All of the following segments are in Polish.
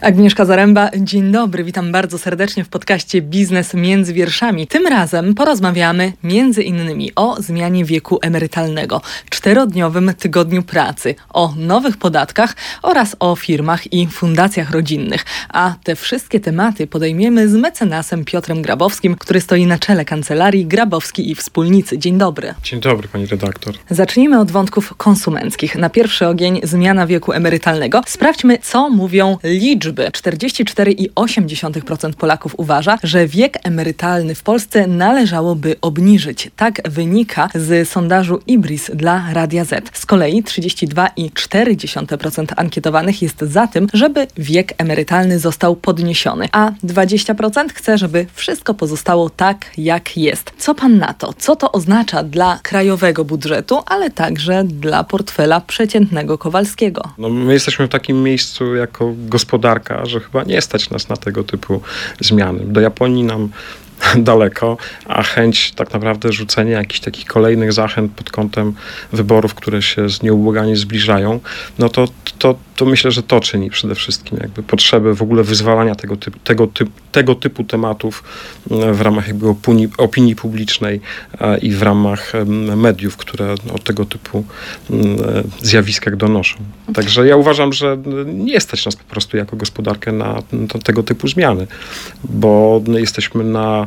Agnieszka Zaręba, dzień dobry, witam bardzo serdecznie w podcaście Biznes między wierszami. Tym razem porozmawiamy między innymi o zmianie wieku emerytalnego, czterodniowym tygodniu pracy, o nowych podatkach oraz o firmach i fundacjach rodzinnych. A te wszystkie tematy podejmiemy z mecenasem Piotrem Grabowskim, który stoi na czele kancelarii Grabowski i Wspólnicy. Dzień dobry. Dzień dobry, pani redaktor. Zacznijmy od wątków konsumenckich. Na pierwszy ogień zmiana wieku emerytalnego. Sprawdźmy, co mówią liczby liczby. 44,8% Polaków uważa, że wiek emerytalny w Polsce należałoby obniżyć. Tak wynika z sondażu IBRIS dla Radia Z. Z kolei 32,4% ankietowanych jest za tym, żeby wiek emerytalny został podniesiony, a 20% chce, żeby wszystko pozostało tak, jak jest. Co pan na to? Co to oznacza dla krajowego budżetu, ale także dla portfela przeciętnego Kowalskiego? No, my jesteśmy w takim miejscu jako gospodarka, że chyba nie stać nas na tego typu zmiany. Do Japonii nam daleko, a chęć tak naprawdę rzucenia jakichś takich kolejnych zachęt pod kątem wyborów, które się z nieubłaganie zbliżają, no to, to, to myślę, że to czyni przede wszystkim jakby potrzebę w ogóle wyzwalania tego typu, tego, typ, tego typu tematów mm, w ramach jakby opinii, opinii publicznej e, i w ramach mediów, które o tego typu mm, zjawiskach donoszą. Także ja uważam, że nie stać nas po prostu jako gospodarkę na tego typu zmiany, bo jesteśmy na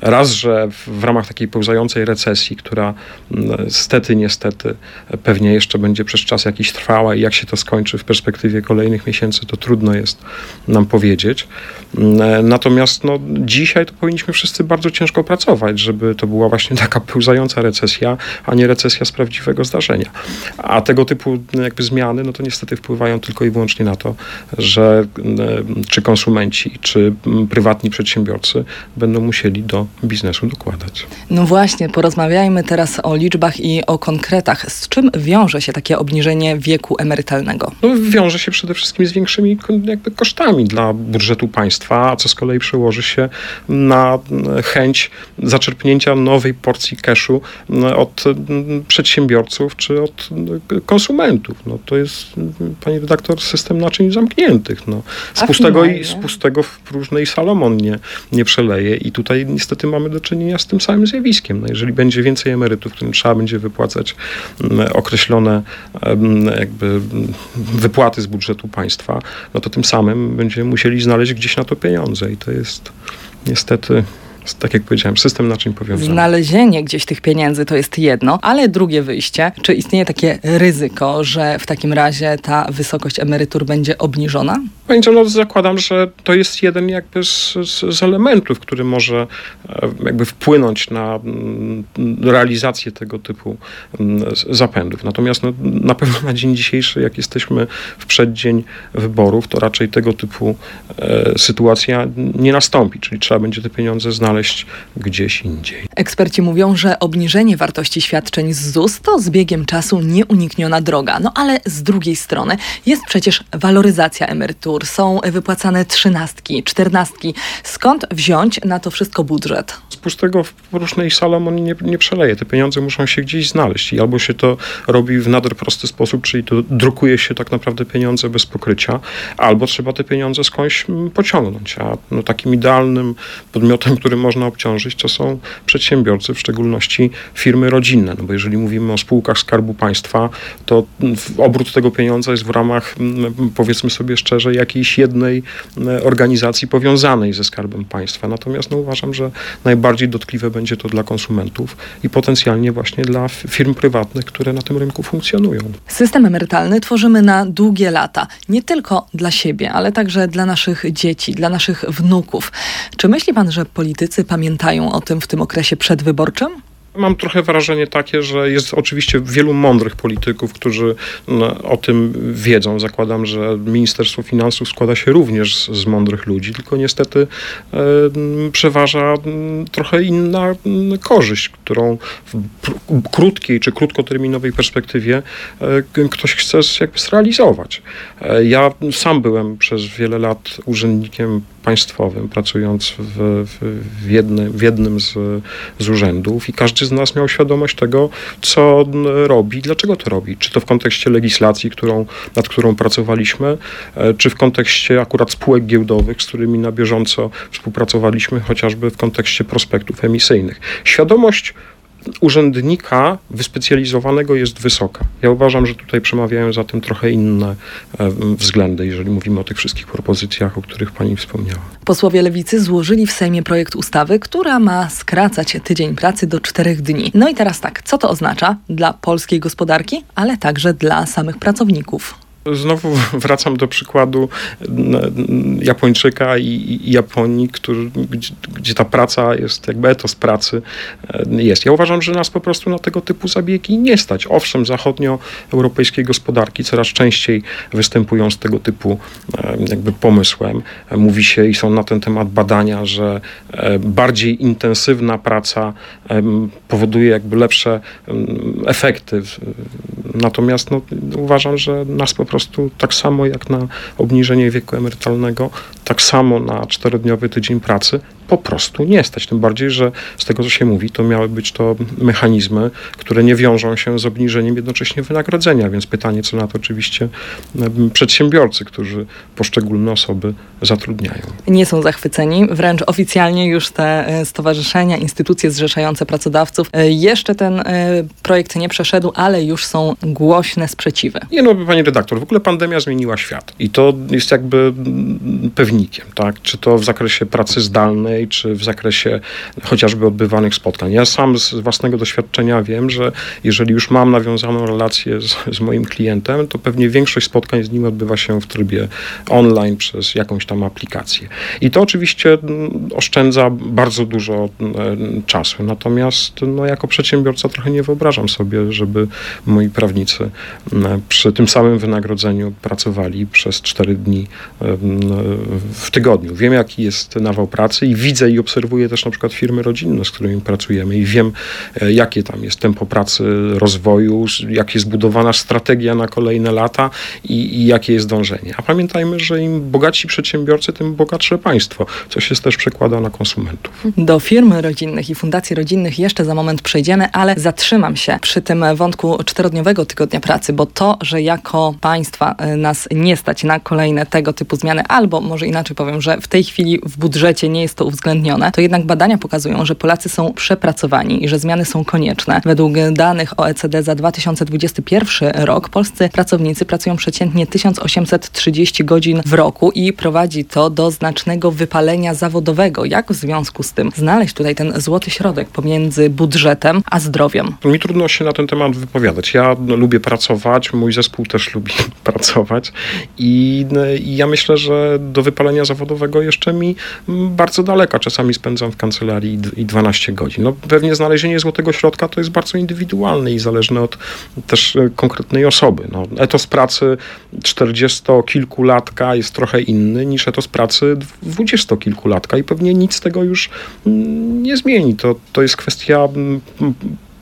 Raz, że w ramach takiej pełzającej recesji, która stety, niestety pewnie jeszcze będzie przez czas jakiś trwała i jak się to skończy w perspektywie kolejnych miesięcy, to trudno jest nam powiedzieć. Mm, natomiast no, dzisiaj to powinniśmy wszyscy bardzo ciężko pracować, żeby to była właśnie taka pełzająca recesja, a nie recesja z prawdziwego zdarzenia. A tego typu jakby zmiany, no to niestety wpływają tylko i wyłącznie na to, że mm, czy konsumenci, czy prywatni przedsiębiorcy będą musieli do biznesu dokładać. No właśnie, porozmawiajmy teraz o liczbach i o konkretach. Z czym wiąże się takie obniżenie wieku emerytalnego? No, wiąże się przede wszystkim z większymi jakby kosztami dla budżetu państwa, a co z kolei przełoży się na chęć zaczerpnięcia nowej porcji cashu od przedsiębiorców czy od konsumentów. No, to jest, pani redaktor, system naczyń zamkniętych. No. Z, pustego, i, z pustego w próżnej Salomon nie, nie przeleje i tutaj niestety mamy do czynienia z tym samym zjawiskiem. No jeżeli będzie więcej emerytów, którym trzeba będzie wypłacać mm, określone jakby wypłaty z budżetu państwa, no to tym samym będziemy musieli znaleźć gdzieś na to pieniądze i to jest niestety tak jak powiedziałem, system naczyń powiązanych. Znalezienie gdzieś tych pieniędzy to jest jedno, ale drugie wyjście, czy istnieje takie ryzyko, że w takim razie ta wysokość emerytur będzie obniżona? Będzie, no zakładam, że to jest jeden jakby z, z, z elementów, który może e, jakby wpłynąć na mm, realizację tego typu mm, zapędów. Natomiast no, na pewno na dzień dzisiejszy, jak jesteśmy w przeddzień wyborów, to raczej tego typu e, sytuacja nie nastąpi, czyli trzeba będzie te pieniądze znaleźć znaleźć gdzieś indziej. Eksperci mówią, że obniżenie wartości świadczeń z ZUS to z biegiem czasu nieunikniona droga. No ale z drugiej strony jest przecież waloryzacja emerytur, są wypłacane trzynastki, czternastki. Skąd wziąć na to wszystko budżet? Z pustego w różnej Salomon nie, nie przeleje. Te pieniądze muszą się gdzieś znaleźć i albo się to robi w nader prosty sposób, czyli to drukuje się tak naprawdę pieniądze bez pokrycia, albo trzeba te pieniądze skądś pociągnąć. A no, takim idealnym podmiotem, który można obciążyć, to są przedsiębiorcy, w szczególności firmy rodzinne. No bo jeżeli mówimy o spółkach Skarbu Państwa, to obrót tego pieniądza jest w ramach, powiedzmy sobie szczerze, jakiejś jednej organizacji powiązanej ze Skarbem Państwa. Natomiast no, uważam, że najbardziej dotkliwe będzie to dla konsumentów i potencjalnie właśnie dla firm prywatnych, które na tym rynku funkcjonują. System emerytalny tworzymy na długie lata. Nie tylko dla siebie, ale także dla naszych dzieci, dla naszych wnuków. Czy myśli pan, że politycy pamiętają o tym w tym okresie przedwyborczym? Mam trochę wrażenie takie, że jest oczywiście wielu mądrych polityków, którzy no, o tym wiedzą. Zakładam, że Ministerstwo Finansów składa się również z, z mądrych ludzi, tylko niestety e, przeważa trochę inna korzyść, którą w krótkiej czy krótkoterminowej perspektywie e, ktoś chce jakby zrealizować. E, ja sam byłem przez wiele lat urzędnikiem państwowym, pracując w, w, jednym, w jednym z, z urzędów i każdy z nas miał świadomość tego, co robi, dlaczego to robi. Czy to w kontekście legislacji, którą, nad którą pracowaliśmy, e, czy w kontekście akurat spółek giełdowych, z którymi na bieżąco współpracowaliśmy, chociażby w kontekście prospektów emisyjnych. Świadomość urzędnika wyspecjalizowanego jest wysoka. Ja uważam, że tutaj przemawiają za tym trochę inne e, względy, jeżeli mówimy o tych wszystkich propozycjach, o których pani wspomniała. Posłowie Lewicy złożyli w Sejmie projekt ustawy, która ma skracać tydzień pracy do czterech dni. No i teraz tak, co to oznacza dla polskiej gospodarki, ale także dla samych pracowników? Znowu wracam do przykładu Japończyka i, i Japonii, który, gdzie, gdzie, ta praca jest, jakby etos pracy e, jest. Ja uważam, że nas po prostu na tego typu zabiegi nie stać. Owszem, zachodnioeuropejskie gospodarki coraz częściej występują z tego typu e, jakby pomysłem. Mówi się i są na ten temat badania, że e, bardziej intensywna praca powoduje jakby lepsze efekty. Natomiast no, uważam, że nas po prostu tak samo jak na obniżenie wieku emerytalnego, tak samo na czterodniowy tydzień pracy po prostu nie stać. Tym bardziej, że z tego, co się mówi, to miały być to mechanizmy, które nie wiążą się z obniżeniem jednocześnie wynagrodzenia, więc pytanie, co na to oczywiście przedsiębiorcy, którzy poszczególne osoby zatrudniają. Nie są zachwyceni, wręcz oficjalnie już te e, stowarzyszenia, instytucje zrzeszające pracodawców, e, jeszcze ten e, projekt nie przeszedł, ale już są głośne sprzeciwy. Nie no, pani redaktor, w ogóle pandemia zmieniła świat i to jest jakby pewnikiem, tak? Czy to w zakresie pracy zdalnej, czy w zakresie chociażby odbywanych spotkań. Ja sam z własnego doświadczenia wiem, że jeżeli już mam nawiązaną relację z, z moim klientem, to pewnie większość spotkań z nim odbywa się w trybie online przez jakąś tam aplikację. I to oczywiście mm, oszczędza bardzo dużo mm, czasu. Natomiast no, jako przedsiębiorca trochę nie wyobrażam sobie, żeby moi prawnicy mm, przy tym samym wynagrodzeniu pracowali przez 4 dni w tygodniu. Wiem, jaki jest nawał pracy i widzę i obserwuję też na przykład firmy rodzinne, z którymi pracujemy i wiem, e, jakie tam jest tempo pracy, rozwoju, jak jest budowana strategia na kolejne lata i, i jakie jest dążenie. A pamiętajmy, że im bogatsi przedsiębiorcy, tym bogatsze państwo, co się też przekłada na konsumentów. Do firm rodzinnych i fundacji rodzinnych jeszcze za moment przejdziemy, ale zatrzymam się przy tym wątku czterodniowego tygodnia pracy, bo to, że jako państwa e, nas nie stać na kolejne tego typu zmiany, albo może inaczej powiem, że w tej chwili w budżecie nie jest to uwzględnione, to jednak badania pokazują, że Polacy są przepracowani i że zmiany są konieczne. Według danych OECD za 2021 rok polscy pracownicy pracują przeciętnie 1830 godzin w roku i prowadzi to do znacznego wypalenia zawodowego. Jak w związku z tym znaleźć tutaj ten złoty środek pomiędzy budżetem a zdrowiem? Mi trudno się na ten temat wypowiadać. Ja lubię pracować, mój zespół też lubi pracować i, i ja myślę, że do wypalenia zawodowego jeszcze mi bardzo daleko daleka. Czasami spędzam w kancelarii i 12 godzin. No, pewnie znalezienie złotego środka to jest bardzo indywidualne i zależne od też e, konkretnej osoby. No, etos pracy 40-kilkulatka jest trochę inny niż etos pracy 20-kilkulatka i pewnie nic z tego już mm, nie zmieni. To, to jest kwestia mm,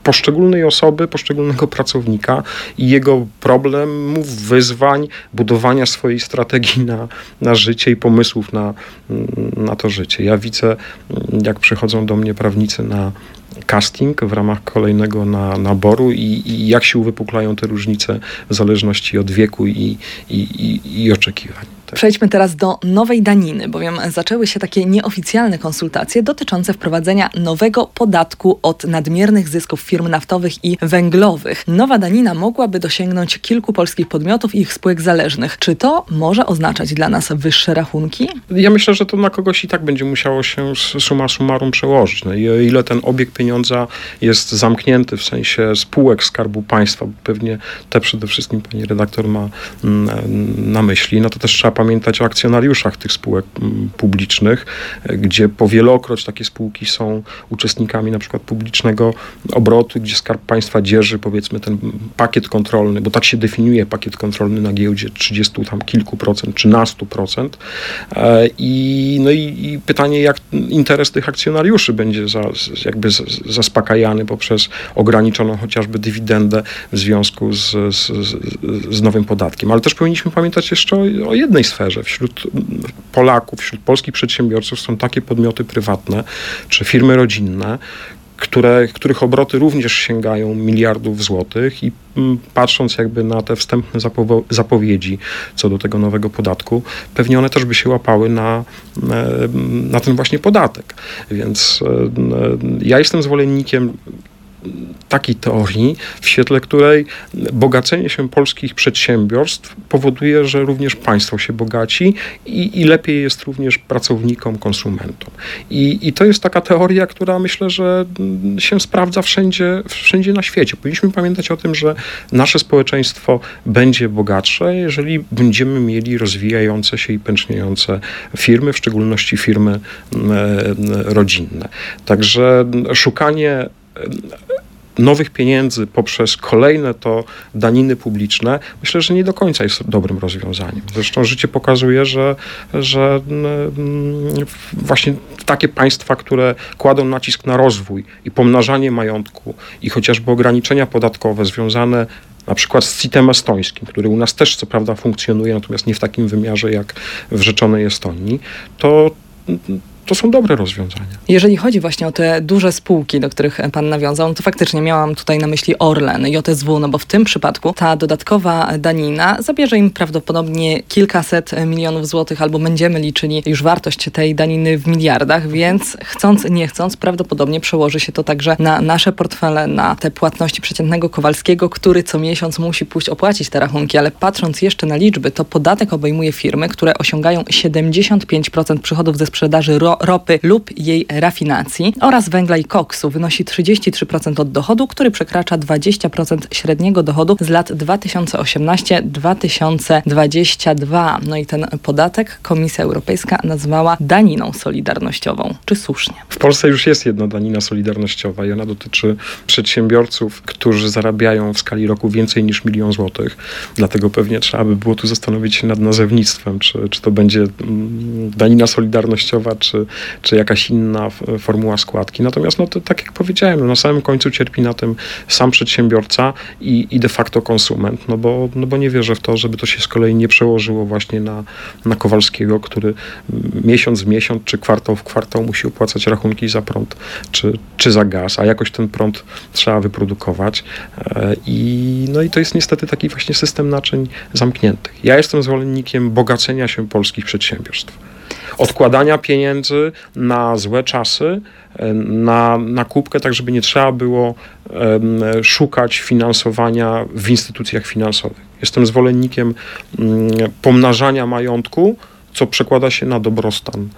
poszczególnej osoby, poszczególnego pracownika i jego problemów, wyzwań, budowania swojej strategii na, na życie i pomysłów na, na to życie. Ja widzę, jak przychodzą do mnie prawnicy na casting w ramach kolejnego na, naboru i, i jak się uwypuklają te różnice w zależności od wieku i, i, i, i oczekiwań. Tak. Przejdźmy teraz do nowej daniny, bowiem zaczęły się takie nieoficjalne konsultacje dotyczące wprowadzenia nowego podatku od nadmiernych zysków firm naftowych i węglowych. Nowa danina mogłaby dosięgnąć kilku polskich podmiotów i ich spółek zależnych. Czy to może oznaczać dla nas wyższe rachunki? Ja myślę, że to na kogoś i tak będzie musiało się summa summarum przełożyć. No i o ile ten obieg pieniądza jest zamknięty w sensie spółek Skarbu Państwa, pewnie te przede wszystkim pani redaktor ma mm, na myśli, no to też trzeba pamiętać o akcjonariuszach tych spółek publicznych, e, gdzie powielokroć takie spółki są uczestnikami na przykład publicznego obrotu, gdzie Skarb Państwa dzierży powiedzmy ten pakiet kontrolny, bo tak się definiuje pakiet kontrolny na giełdzie 30 tam kilku procent czy na 100 procent. E, I, no i, i pytanie, jak interes tych akcjonariuszy będzie za, jakby zaspokajany poprzez ograniczoną chociażby dywidendę w związku z, z, z nowym podatkiem. Ale też powinniśmy pamiętać jeszcze o, o jednej sferze. Wśród Polaków, wśród polskich przedsiębiorców są takie podmioty prywatne czy firmy rodzinne, które, których obroty również sięgają miliardów złotych i mm, patrząc jakby na te wstępne zapowiedzi co do tego nowego podatku, pewnie one też by się łapały na, na ten właśnie podatek. Więc e, ja jestem zwolennikiem takiej teorii, w świetle której bogacenie się polskich przedsiębiorstw powoduje, że również państwo się bogaci i, i lepiej jest również pracownikom, konsumentom. I, I to jest taka teoria, która myślę, że się sprawdza wszędzie, wszędzie na świecie. Powinniśmy pamiętać o tym, że nasze społeczeństwo będzie bogatsze, jeżeli będziemy mieli rozwijające się i pęczniejące firmy, w szczególności firmy rodzinne. Także szukanie nowych pieniędzy poprzez kolejne to daniny publiczne, myślę, że nie do końca jest dobrym rozwiązaniem. Zresztą życie pokazuje, że, że mm, właśnie takie państwa, które kładą nacisk na rozwój i pomnażanie majątku i chociażby ograniczenia podatkowe związane na przykład z CIT-em estońskim, który u nas też co prawda funkcjonuje, natomiast nie w takim wymiarze jak w rzeczonej Estonii, to to są dobre rozwiązania. Jeżeli chodzi właśnie o te duże spółki, do których pan nawiązał, no to faktycznie miałam tutaj na myśli Orlen, JSW, no bo w tym przypadku ta dodatkowa danina zabierze im prawdopodobnie kilkaset milionów złotych, albo będziemy liczyli już wartość tej daniny w miliardach, więc chcąc, nie chcąc, prawdopodobnie przełoży się to także na nasze portfele, na te płatności przeciętnego Kowalskiego, który co miesiąc musi pójść opłacić te rachunki, ale patrząc jeszcze na liczby, to podatek obejmuje firmy, które osiągają 75% przychodów ze sprzedaży ro ropy lub jej rafinacji oraz węgla i koksu wynosi 33% od dochodu, który przekracza 20% średniego dochodu z lat 2018-2022. No i ten podatek Komisja Europejska nazwała daniną solidarnościową. Czy słusznie? W Polsce już jest jedna danina solidarnościowa i ona dotyczy przedsiębiorców, którzy zarabiają w skali roku więcej niż milion złotych. Dlatego pewnie trzeba by było tu zastanowić się nad nazewnictwem, czy, czy to będzie mm, danina solidarnościowa, czy, czy jakaś inna formuła składki. Natomiast, no to, tak jak powiedziałem, na samym końcu cierpi na tym sam przedsiębiorca i, i de facto konsument, no bo, no bo nie wierzę w to, żeby to się z kolei nie przełożyło właśnie na, na Kowalskiego, który miesiąc w miesiąc, czy kwartał w kwartał musi opłacać rachunki za prąd, czy, czy za gaz, a jakoś ten prąd trzeba wyprodukować. E, I, no i to jest niestety taki właśnie system naczyń zamkniętych. Ja jestem zwolennikiem bogacenia się polskich przedsiębiorstw odkładania pieniędzy na złe czasy, na, na kubkę, tak żeby nie trzeba było szukać finansowania w instytucjach finansowych. Jestem zwolennikiem um, pomnażania majątku, co przekłada się na dobrostan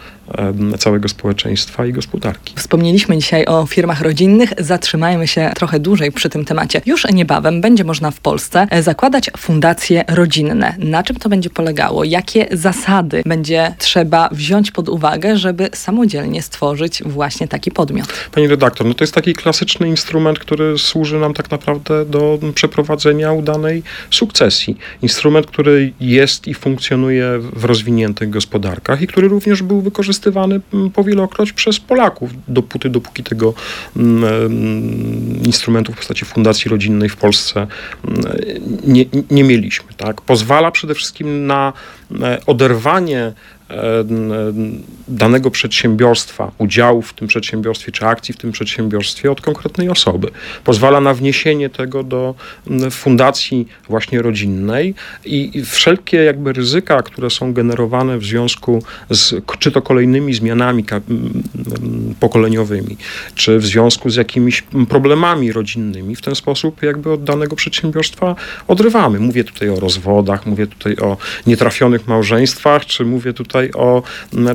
całego społeczeństwa i gospodarki. Wspomnieliśmy dzisiaj o firmach rodzinnych, zatrzymajmy się trochę dłużej przy tym temacie. Już niebawem będzie można w Polsce e, zakładać fundacje rodzinne. Na czym to będzie polegało? Jakie zasady będzie trzeba wziąć pod uwagę, żeby samodzielnie stworzyć właśnie taki podmiot? Pani redaktor, no to jest taki klasyczny instrument, który służy nam tak naprawdę do przeprowadzenia udanej sukcesji. Instrument, który jest i funkcjonuje w rozwiniętych gospodarkach i który również był wykorzystywany mm, powielokroć przez Polaków, dopóty, dopóki tego mm, mm, instrumentu w postaci fundacji rodzinnej w Polsce nie, nie mieliśmy. Tak? Pozwala przede wszystkim na oderwanie danego przedsiębiorstwa, udziału w tym przedsiębiorstwie, czy akcji w tym przedsiębiorstwie od konkretnej osoby. Pozwala na wniesienie tego do fundacji właśnie rodzinnej i wszelkie jakby ryzyka, które są generowane w związku z czy to kolejnymi zmianami pokoleniowymi, czy w związku z jakimiś problemami rodzinnymi, w ten sposób jakby od danego przedsiębiorstwa odrywamy. Mówię tutaj o rozwodach, mówię tutaj o nietrafionych małżeństwach, czy mówię tutaj tutaj o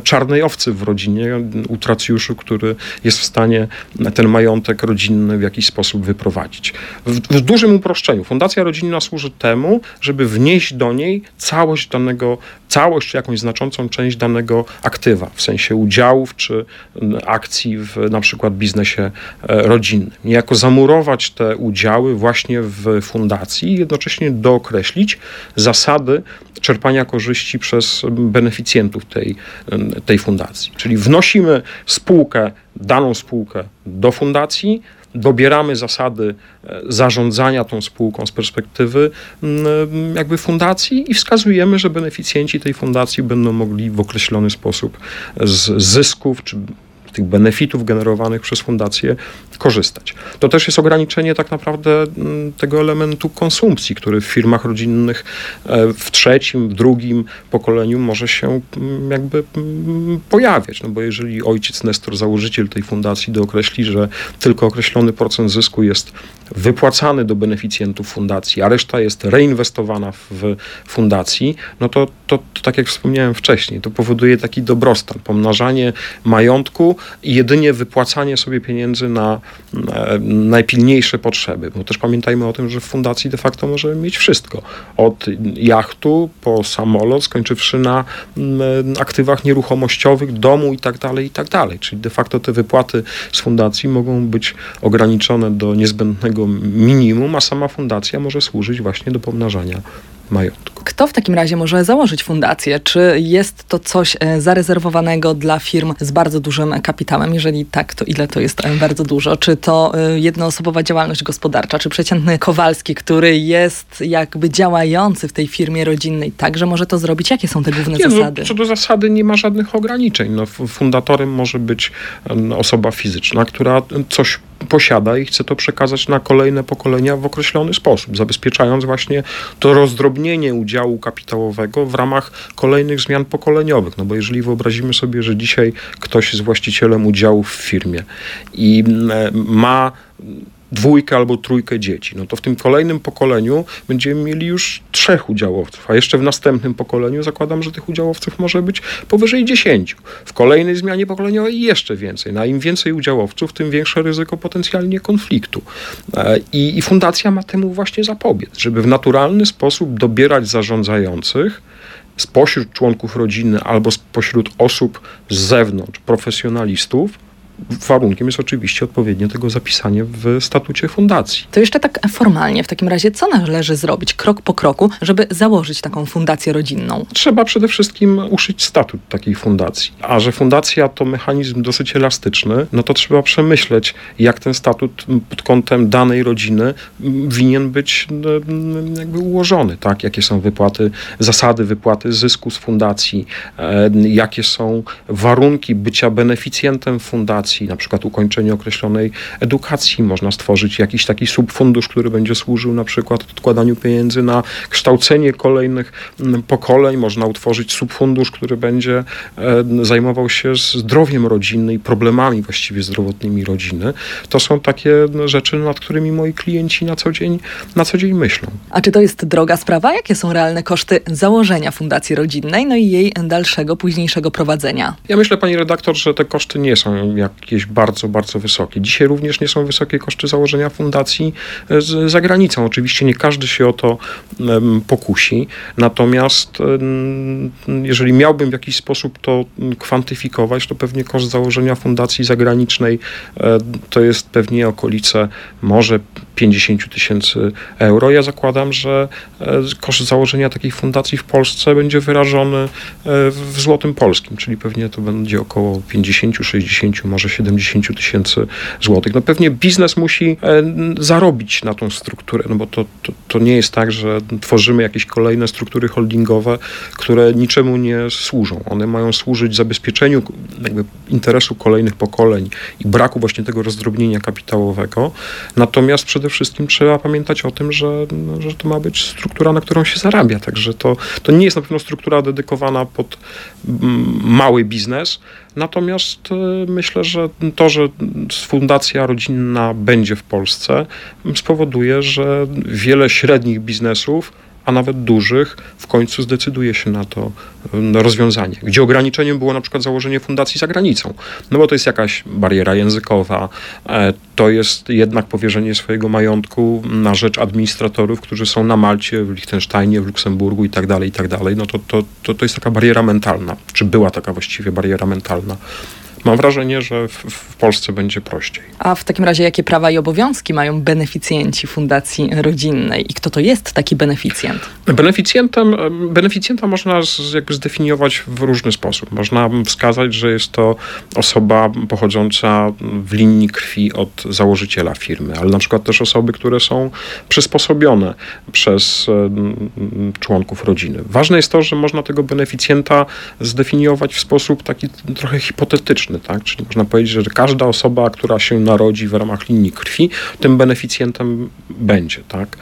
czarnej owcy w rodzinie, utracjuszu, który jest w stanie ten majątek rodzinny w jakiś sposób wyprowadzić. W, w dużym uproszczeniu. Fundacja rodzinna służy temu, żeby wnieść do niej całość danego, całość czy jakąś znaczącą część danego aktywa, w sensie udziałów czy akcji w na przykład biznesie e, rodzinnym. Niejako zamurować te udziały właśnie w fundacji i jednocześnie dookreślić zasady czerpania korzyści przez beneficjentów tej, tej fundacji. Czyli wnosimy spółkę, daną spółkę do fundacji, dobieramy zasady e, zarządzania tą spółką z perspektywy mm, jakby fundacji i wskazujemy, że beneficjenci tej fundacji będą mogli w określony sposób z zysków czy tych benefitów generowanych przez fundację korzystać. To też jest ograniczenie tak naprawdę mm, tego elementu konsumpcji, który w firmach rodzinnych e, w trzecim, w drugim pokoleniu może się mm, jakby mm, pojawiać. No bo jeżeli ojciec Nestor, założyciel tej fundacji, dookreśli, że tylko określony procent zysku jest wypłacany do beneficjentów fundacji, a reszta jest reinwestowana w fundacji, no to, to, to tak jak wspomniałem wcześniej, to powoduje taki dobrostan, pomnażanie majątku i jedynie wypłacanie sobie pieniędzy na najpilniejsze potrzeby. Bo też pamiętajmy o tym, że w fundacji de facto możemy mieć wszystko. Od jachtu po samolot, skończywszy na aktywach nieruchomościowych, domu i tak dalej, i tak dalej. Czyli de facto te wypłaty z fundacji mogą być ograniczone do niezbędnego minimum, a sama fundacja może służyć właśnie do pomnażania majątku. Kto w takim razie może założyć fundację? Czy jest to coś e, zarezerwowanego dla firm z bardzo dużym kapitałem? Jeżeli tak, to ile to jest e, bardzo dużo? Czy to e, jednoosobowa działalność gospodarcza? Czy przeciętny Kowalski, który jest jakby działający w tej firmie rodzinnej, także może to zrobić? Jakie są te główne nie, no, zasady? No, co do zasady nie ma żadnych ograniczeń. No, fundatorem może być osoba fizyczna, która coś posiada i chce to przekazać na kolejne pokolenia w określony sposób, zabezpieczając właśnie to rozdrobnienie udziału kapitałowego w ramach kolejnych zmian pokoleniowych. No bo jeżeli wyobrazimy sobie, że dzisiaj ktoś jest właścicielem udziału w firmie i e, ma dwójkę albo trójkę dzieci, no to w tym kolejnym pokoleniu będziemy mieli już trzech udziałowców, a jeszcze w następnym pokoleniu zakładam, że tych udziałowców może być powyżej dziesięciu. W kolejnej zmianie pokoleniowej jeszcze więcej. Na no, im więcej udziałowców, tym większe ryzyko potencjalnie konfliktu. E, I, I fundacja ma temu właśnie zapobiec, żeby w naturalny sposób dobierać zarządzających, spośród członków rodziny albo spośród osób z zewnątrz, profesjonalistów, warunkiem jest oczywiście odpowiednie tego zapisanie w statucie fundacji. To jeszcze tak formalnie, w takim razie co należy zrobić krok po kroku, żeby założyć taką fundację rodzinną? Trzeba przede wszystkim uszyć statut takiej fundacji. A że fundacja to mechanizm dosyć elastyczny, no to trzeba przemyśleć, jak ten statut pod kątem danej rodziny winien być jakby ułożony, tak? Jakie są wypłaty, zasady wypłaty zysku z fundacji, e, jakie są warunki bycia beneficjentem fundacji, edukacji, na przykład ukończenie określonej edukacji. Można stworzyć jakiś taki subfundusz, który będzie służył na przykład odkładaniu pieniędzy na kształcenie kolejnych mm, pokoleń. Można utworzyć subfundusz, który będzie e, zajmował się zdrowiem rodziny i problemami właściwie zdrowotnymi rodziny. To są takie rzeczy, nad którymi moi klienci na co dzień, na co dzień myślą. A czy to jest droga sprawa? Jakie są realne koszty założenia fundacji rodzinnej, no i jej dalszego, późniejszego prowadzenia? Ja myślę, pani redaktor, że te koszty nie są jak jakieś bardzo, bardzo wysokie. Dzisiaj również nie są wysokie koszty założenia fundacji e, z, za granicą. Oczywiście nie każdy się o to pokusi, natomiast jeżeli miałbym w jakiś sposób to kwantyfikować, to pewnie koszt założenia fundacji zagranicznej um, to jest pewnie okolice może 50 tysięcy euro. Ja zakładam, że e, koszt założenia takiej fundacji w Polsce będzie wyrażony w złotym polskim, czyli pewnie to będzie około 50, 60, może 70 tysięcy złotych. No pewnie biznes musi e, zarobić na tą strukturę, no bo to, to, to nie jest tak, że tworzymy jakieś kolejne struktury holdingowe, które niczemu nie służą. One mają służyć zabezpieczeniu jakby interesu kolejnych pokoleń i braku właśnie tego rozdrobnienia kapitałowego. Natomiast przede wszystkim trzeba pamiętać o tym, że, no, że to ma być struktura, na którą się zarabia. Także to, to nie jest na pewno struktura dedykowana pod mały biznes, Natomiast e, myślę, że to, że fundacja rodzinna będzie w Polsce, spowoduje, że wiele średnich biznesów a nawet dużych, w końcu zdecyduje się na to rozwiązanie. Gdzie ograniczeniem było na przykład założenie fundacji za granicą. No bo to jest jakaś bariera językowa, e, to jest jednak powierzenie swojego majątku na rzecz administratorów, którzy są na Malcie, w Liechtensteinie, w Luksemburgu i tak dalej, i tak dalej. No to, to, to, to jest taka bariera mentalna, czy była taka właściwie bariera mentalna. Mam wrażenie, że w, w Polsce będzie prościej. A w takim razie jakie prawa i obowiązki mają beneficjenci Fundacji Rodzinnej i kto to jest taki beneficjent? Beneficjentem, beneficjenta można z, jakby zdefiniować w różny sposób. Można wskazać, że jest to osoba pochodząca w linii krwi od założyciela firmy, ale na przykład też osoby, które są przysposobione przez członków rodziny. Ważne jest to, że można tego beneficjenta zdefiniować w sposób taki trochę hipotetyczny, tak? Czyli można powiedzieć, że każda osoba, która się narodzi w ramach linii krwi, tym beneficjentem będzie, tak?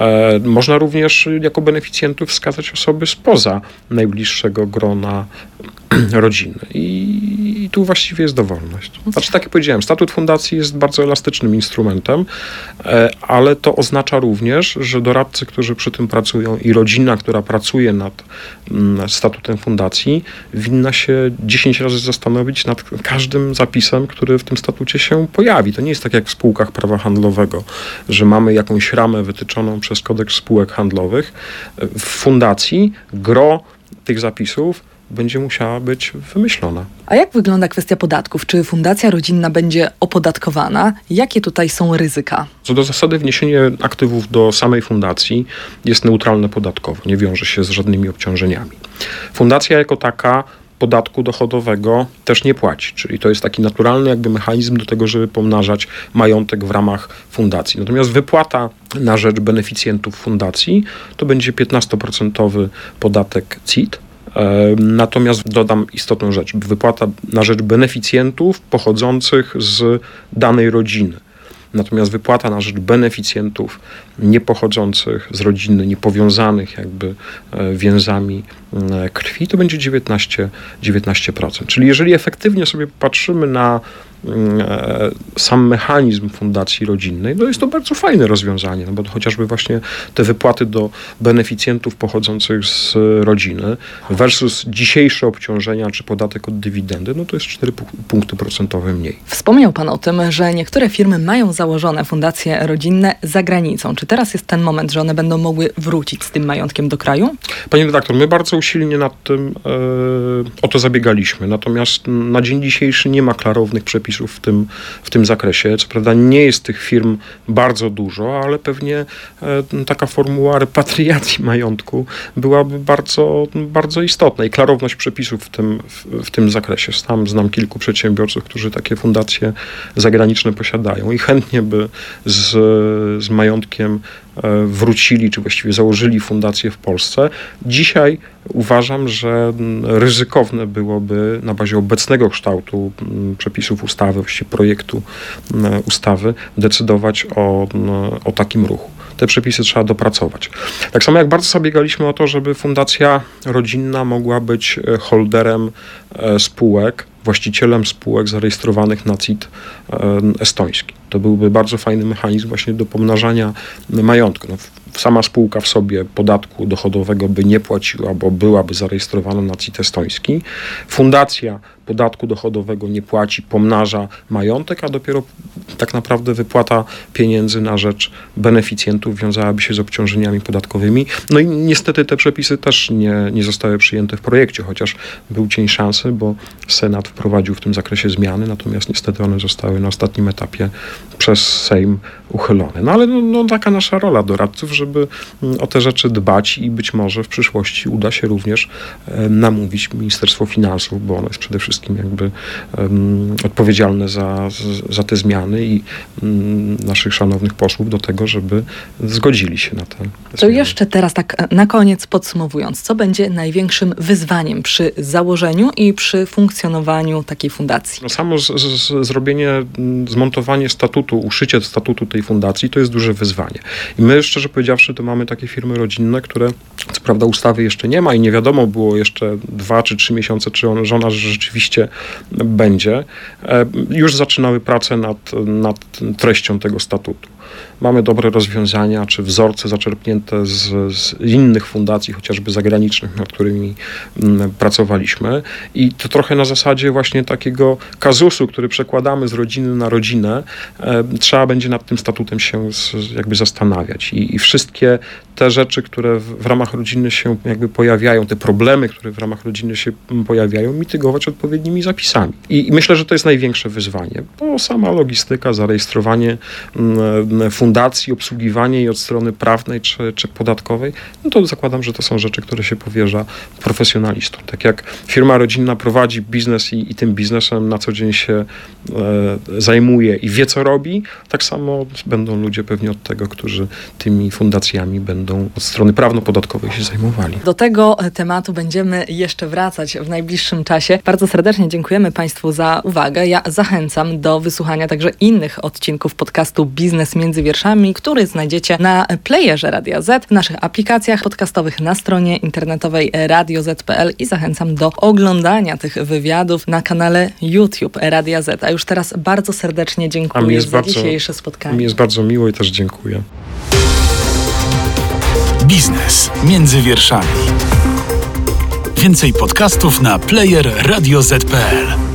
E, można również jako beneficjentów wskazać osoby spoza najbliższego grona rodziny. I, I, tu właściwie jest dowolność. Znaczy, tak jak powiedziałem, statut fundacji jest bardzo elastycznym instrumentem, e, ale to oznacza również, że doradcy, którzy przy tym pracują i rodzina, która pracuje nad mm, statutem fundacji, winna się 10 razy zastanowić nad każdym zapisem, który w tym statucie się pojawi. To nie jest tak jak w spółkach prawa handlowego, że mamy jakąś ramę wytyczoną przez kodeks spółek handlowych. W fundacji gro tych zapisów będzie musiała być wymyślona. A jak wygląda kwestia podatków? Czy fundacja rodzinna będzie opodatkowana? Jakie tutaj są ryzyka? Co do zasady, wniesienie aktywów do samej fundacji jest neutralne podatkowo, nie wiąże się z żadnymi obciążeniami. Fundacja jako taka podatku dochodowego też nie płaci. Czyli to jest taki naturalny jakby mechanizm do tego, żeby pomnażać majątek w ramach fundacji. Natomiast wypłata na rzecz beneficjentów fundacji to będzie 15% podatek CIT, Natomiast dodam istotną rzecz. Wypłata na rzecz beneficjentów pochodzących z danej rodziny. Natomiast wypłata na rzecz beneficjentów nie pochodzących z rodziny, nie powiązanych jakby e, więzami e, krwi, to będzie 19%. 19%. Czyli jeżeli efektywnie sobie patrzymy na sam mechanizm fundacji rodzinnej, no jest to bardzo fajne rozwiązanie, no bo chociażby właśnie te wypłaty do beneficjentów pochodzących z rodziny versus dzisiejsze obciążenia czy podatek od dywidendy, no to jest 4 punkty procentowe mniej. Wspomniał Pan o tym, że niektóre firmy mają założone fundacje rodzinne za granicą. Czy teraz jest ten moment, że one będą mogły wrócić z tym majątkiem do kraju? Panie redaktor, my bardzo usilnie nad tym e, o to zabiegaliśmy, natomiast na dzień dzisiejszy nie ma klarownych przepisów w tym, w tym zakresie. Co prawda nie jest tych firm bardzo dużo, ale pewnie e, taka formuła repatriacji majątku byłaby bardzo, bardzo istotna i klarowność przepisów w tym, w, w tym zakresie. Sam znam kilku przedsiębiorców, którzy takie fundacje zagraniczne posiadają i chętnie by z, z majątkiem E, wrócili, czy właściwie założyli fundację w Polsce. Dzisiaj uważam, że ryzykowne byłoby na bazie obecnego kształtu przepisów ustawy, właściwie projektu ustawy, decydować o, o takim ruchu te przepisy trzeba dopracować. Tak samo jak bardzo zabiegaliśmy o to, żeby fundacja rodzinna mogła być e, holderem e, spółek, właścicielem spółek zarejestrowanych na CIT estoński. To byłby bardzo fajny mechanizm właśnie do pomnażania majątku. No, sama spółka w sobie podatku dochodowego by nie płaciła, bo byłaby zarejestrowana na CIT estoński. Fundacja podatku dochodowego nie płaci, pomnaża majątek, a dopiero tak naprawdę wypłata pieniędzy na rzecz beneficjentów wiązałaby się z obciążeniami podatkowymi. No i niestety te przepisy też nie, nie zostały przyjęte w projekcie, chociaż był cień szansy, bo Senat wprowadził w tym zakresie zmiany, natomiast niestety one zostały na ostatnim etapie przez Sejm uchylone. No ale no, no, taka nasza rola doradców, żeby mm, o te rzeczy dbać i być może w przyszłości uda się również namówić Ministerstwo Finansów, bo ono jest przede wszystkim jakby um, odpowiedzialne za, za te zmiany i um, naszych szanownych posłów do tego, żeby zgodzili się na te To zmiany. jeszcze teraz tak na koniec podsumowując, co będzie największym wyzwaniem przy założeniu i przy funkcjonowaniu takiej fundacji? No samo z, z, zrobienie, zmontowanie statutu, uszycie statutu tej fundacji to jest duże wyzwanie. I my szczerze powiedziawszy to mamy takie firmy rodzinne, które co prawda ustawy jeszcze nie ma i nie wiadomo było jeszcze dwa czy trzy miesiące, czy on, żona rzeczywiście będzie. E, już zaczynały pracę nad, nad treścią tego statutu. Mamy dobre rozwiązania czy wzorce zaczerpnięte z, z innych fundacji, chociażby zagranicznych, nad którymi mm, pracowaliśmy. I to trochę na zasadzie właśnie takiego kazusu, który przekładamy z rodziny na rodzinę, e, trzeba będzie nad tym statutem się z, jakby zastanawiać. I, I, wszystkie te rzeczy, które w, w, ramach rodziny się jakby pojawiają, te problemy, które w ramach rodziny się pojawiają, mitygować odpowiednimi zapisami. I, i myślę, że to jest największe wyzwanie, bo sama logistyka, zarejestrowanie mm, fundacji, obsługiwanie jej od strony prawnej czy, czy podatkowej, no to zakładam, że to są rzeczy, które się powierza profesjonalistom. Tak jak firma rodzinna prowadzi biznes i, i tym biznesem na co dzień się e, zajmuje i wie, co robi, tak samo będą ludzie pewnie od tego, którzy tymi fundacjami będą od strony prawno-podatkowej się zajmowali. Do tego tematu będziemy jeszcze wracać w najbliższym czasie. Bardzo serdecznie dziękujemy Państwu za uwagę. Ja zachęcam do wysłuchania także innych odcinków podcastu Biznes między wierszami, który znajdziecie na playerze Radia Z, w naszych aplikacjach podcastowych na stronie internetowej radioz.pl i zachęcam do oglądania tych wywiadów na kanale YouTube Radia Z. A już teraz bardzo serdecznie dziękuję za bardzo, dzisiejsze spotkanie. Mi jest bardzo miło i też dziękuję. Biznes między wierszami. Więcej podcastów na player radioz.pl.